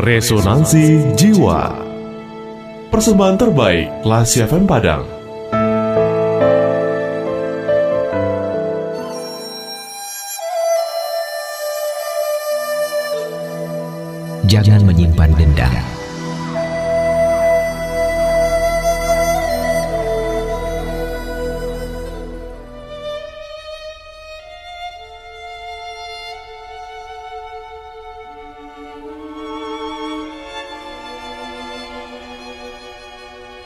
Resonansi Jiwa. Persembahan terbaik Lasi FM Padang. Jangan menyimpan dendam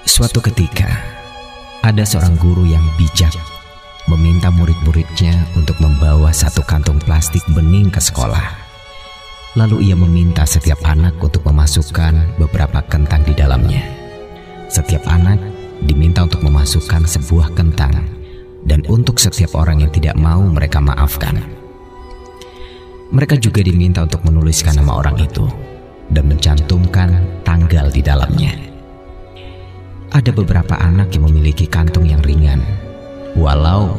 Suatu ketika, ada seorang guru yang bijak meminta murid-muridnya untuk membawa satu kantung plastik bening ke sekolah. Lalu ia meminta setiap anak untuk memasukkan beberapa kentang di dalamnya. Setiap anak diminta untuk memasukkan sebuah kentang dan untuk setiap orang yang tidak mau mereka maafkan. Mereka juga diminta untuk menuliskan nama orang itu dan mencantumkan tanggal di dalamnya. Ada beberapa anak yang memiliki kantung yang ringan, walau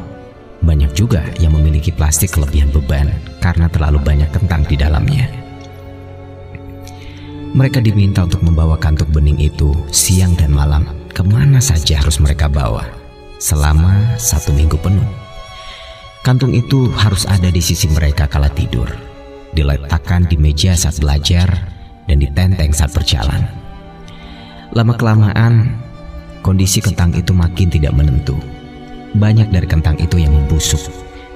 banyak juga yang memiliki plastik kelebihan beban karena terlalu banyak kentang di dalamnya. Mereka diminta untuk membawa kantung bening itu siang dan malam ke mana saja harus mereka bawa selama satu minggu penuh. Kantung itu harus ada di sisi mereka kala tidur, diletakkan di meja saat belajar, dan ditenteng saat berjalan. Lama-kelamaan, kondisi kentang itu makin tidak menentu. Banyak dari kentang itu yang membusuk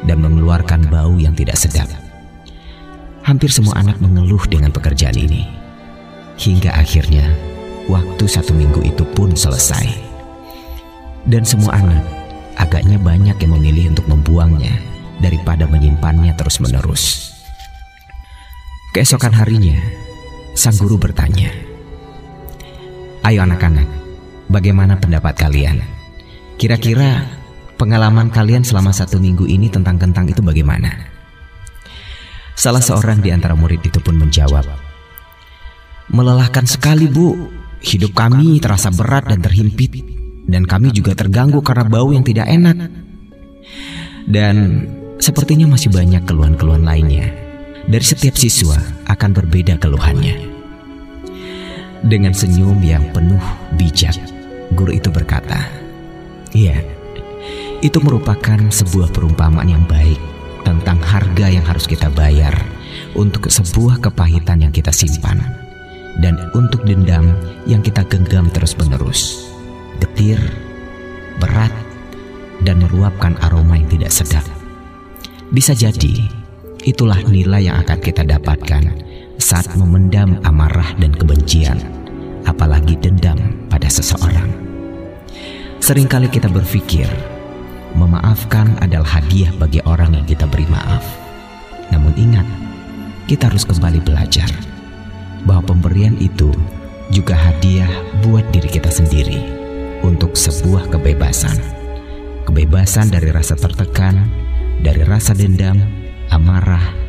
dan mengeluarkan bau yang tidak sedap. Hampir semua anak mengeluh dengan pekerjaan ini. Hingga akhirnya, waktu satu minggu itu pun selesai. Dan semua anak agaknya banyak yang memilih untuk membuangnya daripada menyimpannya terus-menerus. Keesokan harinya, sang guru bertanya, "Ayo anak-anak, Bagaimana pendapat kalian? Kira-kira pengalaman kalian selama satu minggu ini tentang kentang itu bagaimana? Salah seorang di antara murid itu pun menjawab, Melelahkan sekali bu, hidup kami terasa berat dan terhimpit, dan kami juga terganggu karena bau yang tidak enak. Dan sepertinya masih banyak keluhan-keluhan lainnya. Dari setiap siswa akan berbeda keluhannya. Dengan senyum yang penuh bijak, Guru itu berkata, "Iya, itu merupakan sebuah perumpamaan yang baik tentang harga yang harus kita bayar untuk sebuah kepahitan yang kita simpan dan untuk dendam yang kita genggam terus-menerus, getir, berat, dan meluapkan aroma yang tidak sedap. Bisa jadi itulah nilai yang akan kita dapatkan saat memendam amarah dan kebencian, apalagi dendam pada seseorang. Seringkali kita berpikir memaafkan adalah hadiah bagi orang yang kita beri maaf. Namun ingat, kita harus kembali belajar bahwa pemberian itu juga hadiah buat diri kita sendiri untuk sebuah kebebasan. Kebebasan dari rasa tertekan, dari rasa dendam, amarah,